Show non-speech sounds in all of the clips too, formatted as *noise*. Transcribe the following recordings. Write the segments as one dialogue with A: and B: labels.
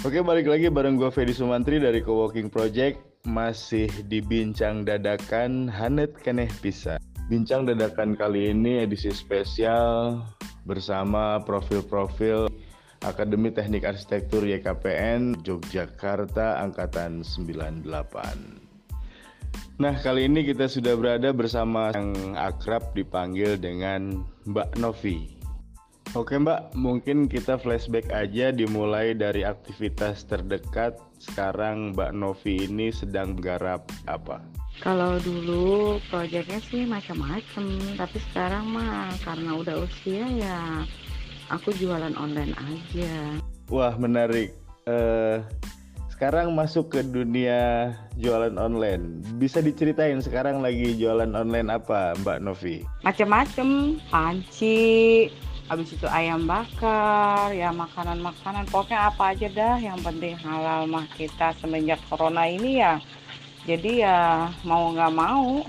A: Oke, balik lagi bareng gue Fedi Sumantri dari Coworking Project masih di bincang dadakan Hanet Keneh Bisa. Bincang dadakan kali ini edisi spesial bersama profil-profil Akademi Teknik Arsitektur YKPN Yogyakarta Angkatan 98. Nah, kali ini kita sudah berada bersama yang akrab dipanggil dengan Mbak Novi. Oke Mbak, mungkin kita flashback aja dimulai dari aktivitas terdekat. Sekarang Mbak Novi ini sedang menggarap apa?
B: Kalau dulu proyeknya sih macam-macam, tapi sekarang mah karena udah usia ya aku jualan online aja.
A: Wah menarik. Uh, sekarang masuk ke dunia jualan online. Bisa diceritain sekarang lagi jualan online apa Mbak Novi?
B: Macam-macam, panci, habis itu ayam bakar ya makanan-makanan pokoknya apa aja dah. Yang penting halal mah kita semenjak corona ini ya. Jadi ya mau nggak mau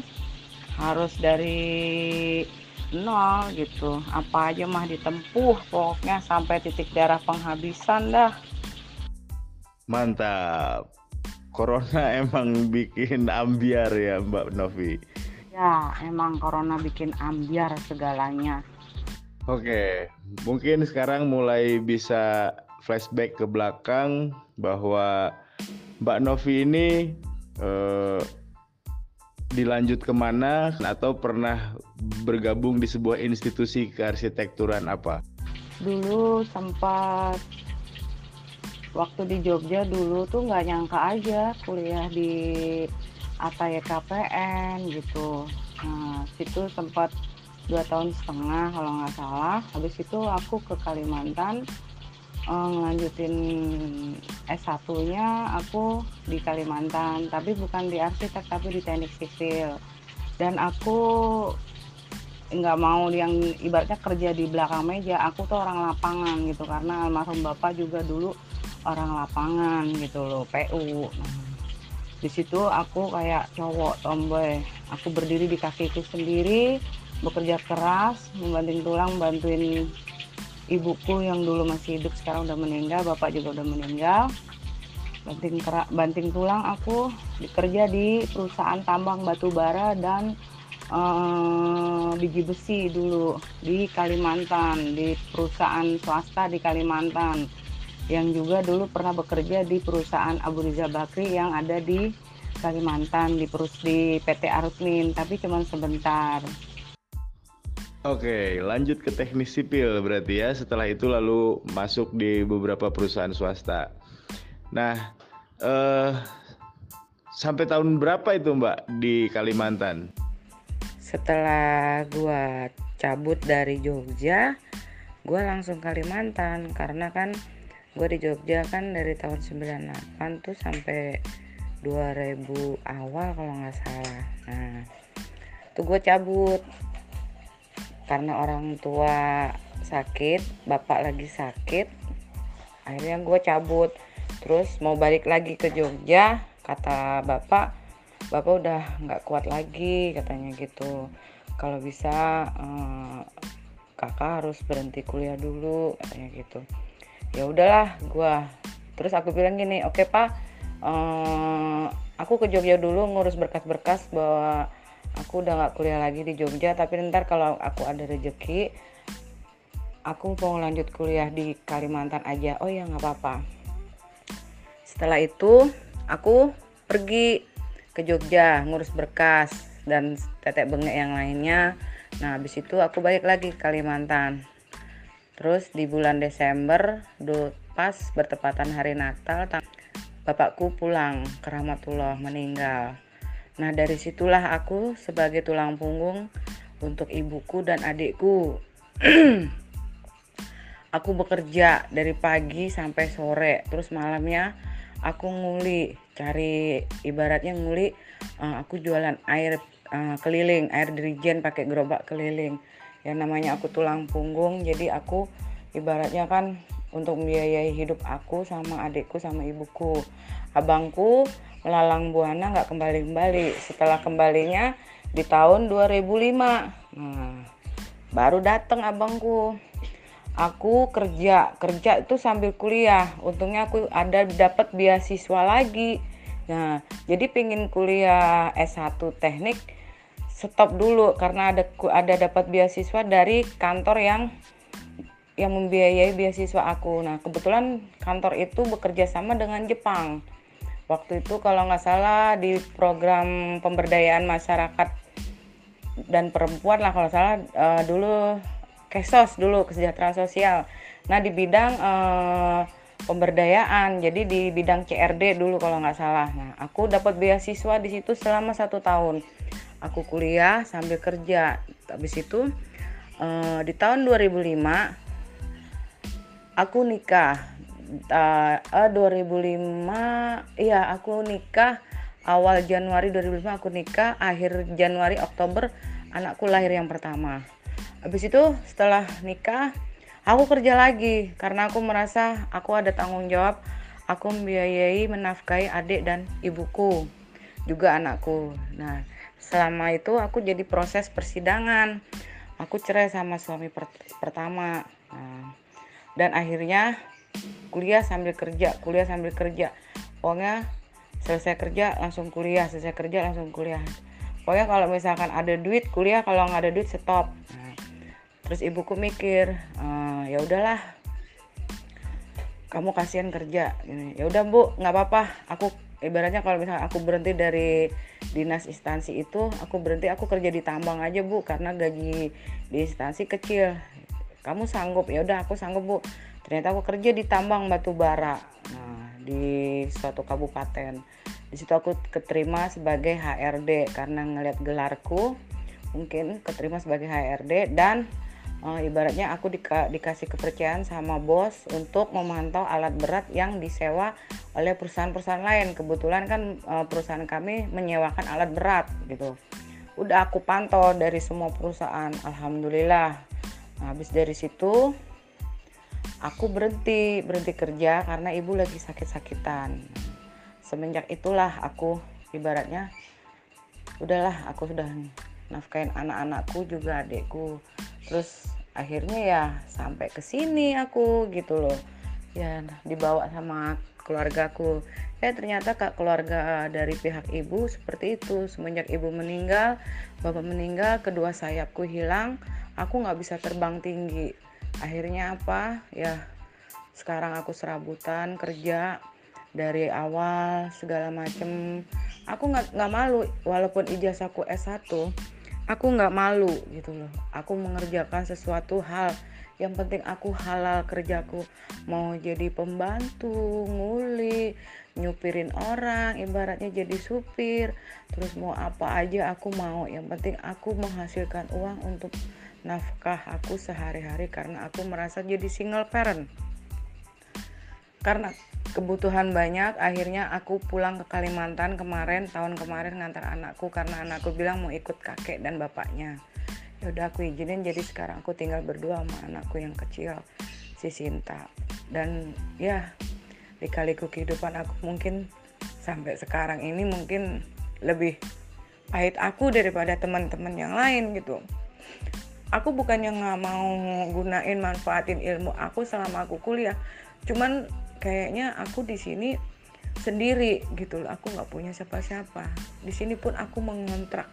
B: harus dari nol gitu. Apa aja mah ditempuh pokoknya sampai titik darah penghabisan dah.
A: Mantap. Corona *laughs* emang bikin ambiar ya Mbak Novi?
B: Ya emang corona bikin ambiar segalanya
A: Oke, mungkin sekarang mulai bisa flashback ke belakang bahwa Mbak Novi ini eh, dilanjut ke mana atau pernah bergabung di sebuah institusi kearsitekturan apa?
B: Dulu sempat waktu di Jogja dulu tuh nggak nyangka aja kuliah di Ataya KPN gitu. Nah, situ sempat dua tahun setengah kalau nggak salah. Habis itu aku ke Kalimantan uh, ngelanjutin S1 nya aku di Kalimantan tapi bukan di arsitek tapi di teknik sipil. Dan aku nggak mau yang ibaratnya kerja di belakang meja aku tuh orang lapangan gitu karena almarhum bapak juga dulu orang lapangan gitu loh PU nah, di situ aku kayak cowok tomboy. Aku berdiri di kakiku sendiri bekerja keras membanting tulang bantuin ibuku yang dulu masih hidup sekarang udah meninggal bapak juga udah meninggal. Banting kerak banting tulang aku bekerja di perusahaan tambang batu bara dan uh, biji besi dulu di Kalimantan di perusahaan swasta di Kalimantan. Yang juga dulu pernah bekerja di perusahaan Abu Rizal Bakri yang ada di Kalimantan di perus di PT Arutmin tapi cuma sebentar
A: Oke, lanjut ke teknis sipil berarti ya. Setelah itu lalu masuk di beberapa perusahaan swasta. Nah, eh, sampai tahun berapa itu Mbak di Kalimantan?
B: Setelah gua cabut dari Jogja, gua langsung Kalimantan karena kan gua di Jogja kan dari tahun 98 tuh sampai 2000 awal kalau nggak salah. Nah, tuh gue cabut karena orang tua sakit bapak lagi sakit akhirnya gue cabut. Terus mau balik lagi ke Jogja kata bapak bapak udah nggak kuat lagi katanya gitu. Kalau bisa eh, kakak harus berhenti kuliah dulu katanya gitu. Ya udahlah gue terus aku bilang gini oke okay, pak eh, aku ke Jogja dulu ngurus berkas-berkas bahwa aku udah nggak kuliah lagi di Jogja tapi ntar kalau aku ada rezeki aku mau lanjut kuliah di Kalimantan aja. Oh ya nggak apa-apa. Setelah itu aku pergi ke Jogja ngurus berkas dan tetek bengek yang lainnya. Nah habis itu aku balik lagi ke Kalimantan. Terus di bulan Desember pas bertepatan hari Natal bapakku pulang ke Rahmatullah meninggal Nah, dari situlah aku sebagai tulang punggung untuk ibuku dan adikku. *clears throat* aku bekerja dari pagi sampai sore, terus malamnya aku nguli, cari ibaratnya nguli, uh, aku jualan air uh, keliling, air dirijen pakai gerobak keliling. Yang namanya aku tulang punggung, jadi aku ibaratnya kan untuk membiayai hidup aku sama adikku sama ibuku. Abangku melalang buana nggak kembali-kembali. Setelah kembalinya di tahun 2005 nah, baru datang abangku. Aku kerja kerja itu sambil kuliah. Untungnya aku ada dapat beasiswa lagi. Nah jadi pingin kuliah S1 teknik stop dulu karena ada ada dapat beasiswa dari kantor yang yang membiayai beasiswa aku. Nah, kebetulan kantor itu bekerja sama dengan Jepang. Waktu itu kalau nggak salah di program pemberdayaan masyarakat dan perempuan lah kalau salah uh, dulu kesos dulu kesejahteraan sosial. Nah di bidang uh, pemberdayaan, jadi di bidang CRD dulu kalau nggak salah. Nah aku dapat beasiswa di situ selama satu tahun. Aku kuliah sambil kerja. Habis itu uh, di tahun 2005 aku nikah. Uh, uh, 2005 iya aku nikah awal Januari 2005 aku nikah, akhir Januari Oktober anakku lahir yang pertama. Habis itu setelah nikah aku kerja lagi karena aku merasa aku ada tanggung jawab. Aku membiayai menafkahi adik dan ibuku juga anakku. Nah selama itu aku jadi proses persidangan. Aku cerai sama suami per pertama. Nah, dan akhirnya kuliah sambil kerja kuliah sambil kerja. Pokoknya selesai kerja langsung kuliah selesai kerja langsung kuliah. Pokoknya kalau misalkan ada duit kuliah. Kalau nggak ada duit stop. Terus ibuku mikir e, ya udahlah. Kamu kasihan kerja. Ya udah bu. Nggak apa-apa. Aku ibaratnya kalau misalnya aku berhenti dari dinas instansi itu aku berhenti aku kerja di tambang aja bu. Karena gaji di instansi kecil. Kamu sanggup. Ya udah aku sanggup bu ternyata aku kerja di tambang batu bara nah di suatu kabupaten di situ aku keterima sebagai HRD karena ngelihat gelarku mungkin keterima sebagai HRD dan uh, ibaratnya aku dika dikasih kepercayaan sama bos untuk memantau alat berat yang disewa oleh perusahaan-perusahaan lain. Kebetulan kan uh, perusahaan kami menyewakan alat berat gitu. Udah aku pantau dari semua perusahaan. Alhamdulillah. Nah, habis dari situ aku berhenti berhenti kerja karena ibu lagi sakit-sakitan. Semenjak itulah aku ibaratnya udahlah aku sudah nafkain anak-anakku juga adikku. Terus akhirnya ya sampai ke sini aku gitu loh. Ya dibawa sama keluargaku. Ya ternyata kak keluarga dari pihak ibu seperti itu. Semenjak ibu meninggal bapak meninggal kedua sayapku hilang aku nggak bisa terbang tinggi akhirnya apa? Ya sekarang aku serabutan kerja dari awal segala macem. Aku nggak nggak malu walaupun ijazahku S1 aku nggak malu gitu loh. Aku mengerjakan sesuatu hal. Yang penting aku halal kerjaku. Mau jadi pembantu nguli nyupirin orang ibaratnya jadi supir. Terus mau apa aja aku mau. Yang penting aku menghasilkan uang untuk nafkah aku sehari-hari karena aku merasa jadi single parent. Karena kebutuhan banyak akhirnya aku pulang ke Kalimantan kemarin tahun kemarin ngantar anakku karena anakku bilang mau ikut kakek dan bapaknya. Ya udah aku izinin jadi sekarang aku tinggal berdua sama anakku yang kecil si Sinta. Dan ya di kaliku kehidupan aku mungkin sampai sekarang ini mungkin lebih pahit aku daripada teman-teman yang lain gitu aku bukannya nggak mau gunain manfaatin ilmu aku selama aku kuliah. Cuman kayaknya aku di sini sendiri gitu loh. Aku nggak punya siapa-siapa. Di sini pun aku mengontrak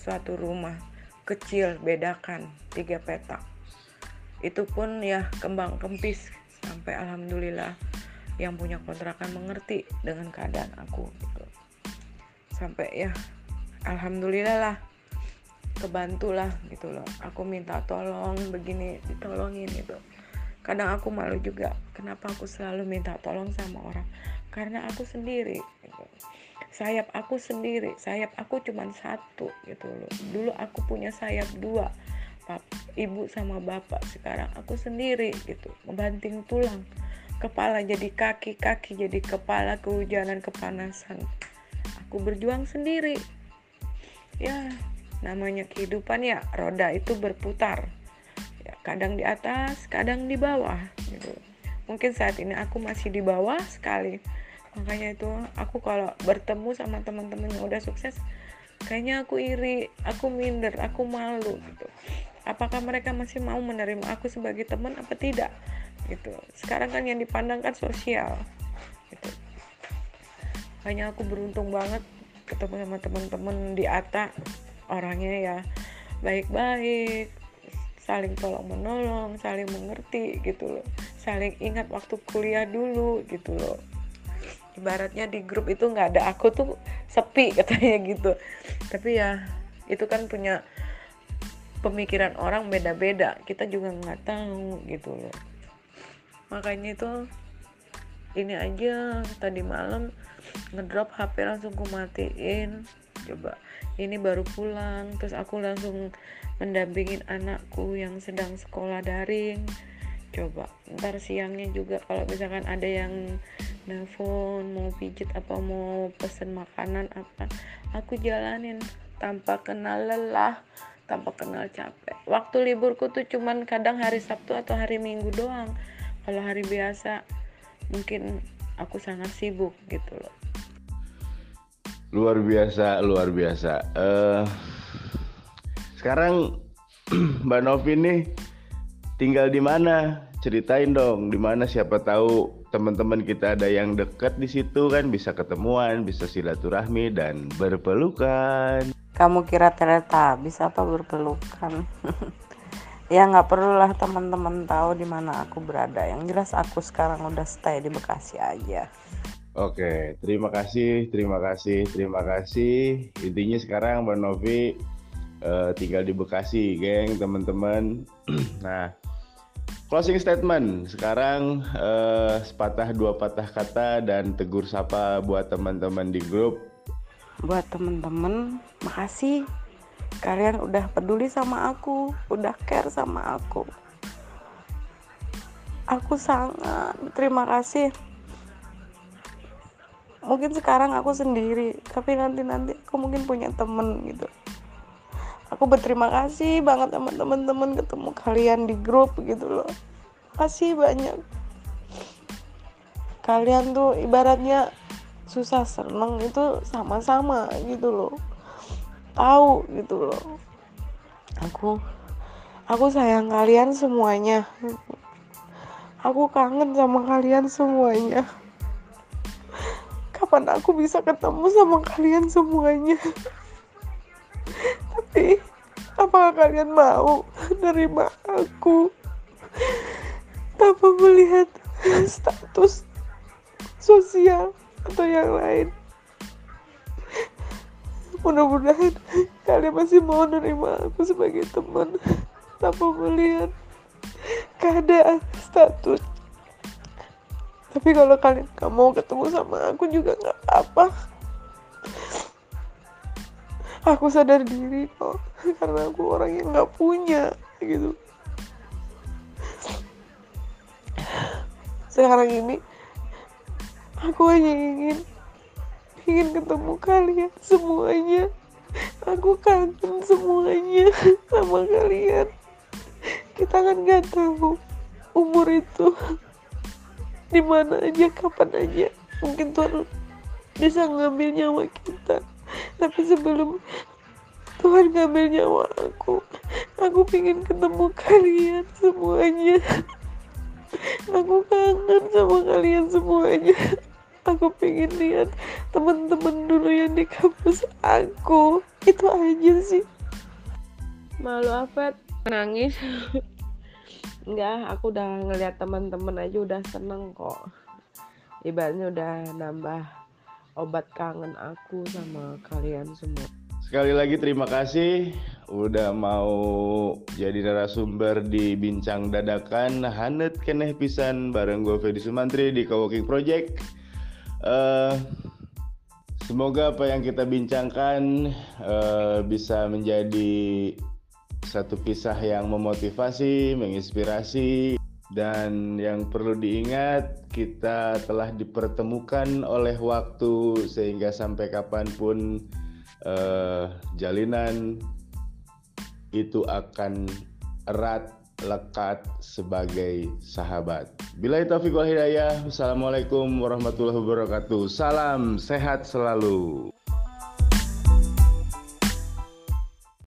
B: suatu rumah kecil bedakan tiga petak. Itu pun ya kembang kempis. Sampai alhamdulillah yang punya kontrakan mengerti dengan keadaan aku gitu. Sampai ya alhamdulillah lah kebantulah gitu loh. Aku minta tolong begini ditolongin gitu. Kadang aku malu juga kenapa aku selalu minta tolong sama orang? Karena aku sendiri gitu. sayap aku sendiri sayap aku cuma satu gitu loh. Dulu aku punya sayap dua pap, ibu sama bapak. Sekarang aku sendiri gitu membanting tulang. Kepala jadi kaki kaki jadi kepala kehujanan kepanasan. Aku berjuang sendiri. Ya namanya kehidupan ya roda itu berputar. Kadang di atas kadang di bawah gitu. Mungkin saat ini aku masih di bawah sekali. Makanya itu aku kalau bertemu sama teman-teman yang udah sukses
C: kayaknya aku iri aku minder aku malu gitu. Apakah mereka masih mau menerima aku sebagai teman apa tidak gitu. Sekarang kan yang dipandang kan sosial gitu. Hanya aku beruntung banget ketemu sama teman-teman di Ata orangnya ya baik-baik saling tolong menolong saling mengerti gitu loh saling ingat waktu kuliah dulu gitu loh. Ibaratnya di grup itu nggak ada aku tuh sepi *laughs* katanya gitu. Tapi ya itu kan punya pemikiran orang beda-beda kita juga nggak tahu gitu loh. Makanya itu ini aja tadi malam ngedrop HP langsung ku matiin. Coba ini baru pulang terus aku langsung mendampingin anakku yang sedang sekolah daring. Coba ntar siangnya juga kalau misalkan ada yang nelfon mau pijit apa mau pesen makanan apa aku jalanin tanpa kenal lelah tanpa kenal capek. Waktu liburku tuh cuman kadang hari Sabtu atau hari Minggu doang. Kalau hari biasa mungkin aku sangat sibuk gitu loh
A: luar biasa luar biasa. Uh, sekarang *clears throat* Mbak Novi nih tinggal di mana? Ceritain dong di mana siapa tahu teman-teman kita ada yang dekat di situ kan bisa ketemuan bisa silaturahmi dan berpelukan.
C: Kamu kira ternyata bisa apa berpelukan? *laughs* Ya nggak perlulah teman-teman tahu di mana aku berada. Yang jelas aku sekarang udah stay di Bekasi aja
A: Oke, terima kasih, terima kasih, terima kasih. Intinya sekarang Mbak Novi uh, tinggal di Bekasi, geng, teman-teman. *clears throat* nah, closing statement. Sekarang uh, sepatah dua patah kata dan tegur sapa buat teman-teman di grup.
C: Buat teman-teman, makasih kalian udah peduli sama aku, udah care sama aku. Aku sangat terima kasih mungkin sekarang aku sendiri tapi nanti nanti aku mungkin punya temen gitu. Aku berterima kasih banget sama teman-teman ketemu kalian di grup gitu loh. Kasih banyak. Kalian tuh ibaratnya susah seneng itu sama-sama gitu loh. Tahu gitu loh. Aku aku sayang kalian semuanya. Aku kangen sama kalian semuanya kapan aku bisa ketemu sama kalian semuanya? Tapi apakah kalian mau menerima aku? Tanpa melihat status sosial atau yang lain. Mudah-mudahan kalian masih mau menerima aku sebagai teman. Tanpa melihat keadaan status tapi kalau kalian gak mau ketemu sama aku juga gak apa aku sadar diri kok karena aku orang yang gak punya gitu. Sekarang ini aku hanya ingin ingin ketemu kalian semuanya. Aku kangen semuanya sama kalian. Kita kan gak tahu umur itu di mana aja kapan aja. Mungkin Tuhan bisa ngambil nyawa kita. Tapi sebelum Tuhan ngambil nyawa aku aku ingin ketemu kalian semuanya. Aku kangen sama kalian semuanya. Aku pengen lihat teman-teman dulu yang di kampus aku. Itu aja sih.
D: Malu apa? Nangis enggak aku udah ngeliat teman-teman aja udah seneng kok. Ibaratnya udah nambah obat kangen aku sama kalian semua.
A: Sekali lagi terima kasih. Udah mau jadi narasumber di bincang dadakan. Hanet keneh pisan bareng gue Fedi Sumantri di Coworking Project. Uh, semoga apa yang kita bincangkan uh, bisa menjadi satu kisah yang memotivasi, menginspirasi, dan yang perlu diingat kita telah dipertemukan oleh waktu sehingga sampai kapan pun uh, jalinan itu akan erat lekat sebagai sahabat. Bila itu wal hidayah. Wassalamualaikum warahmatullahi wabarakatuh. Salam sehat selalu.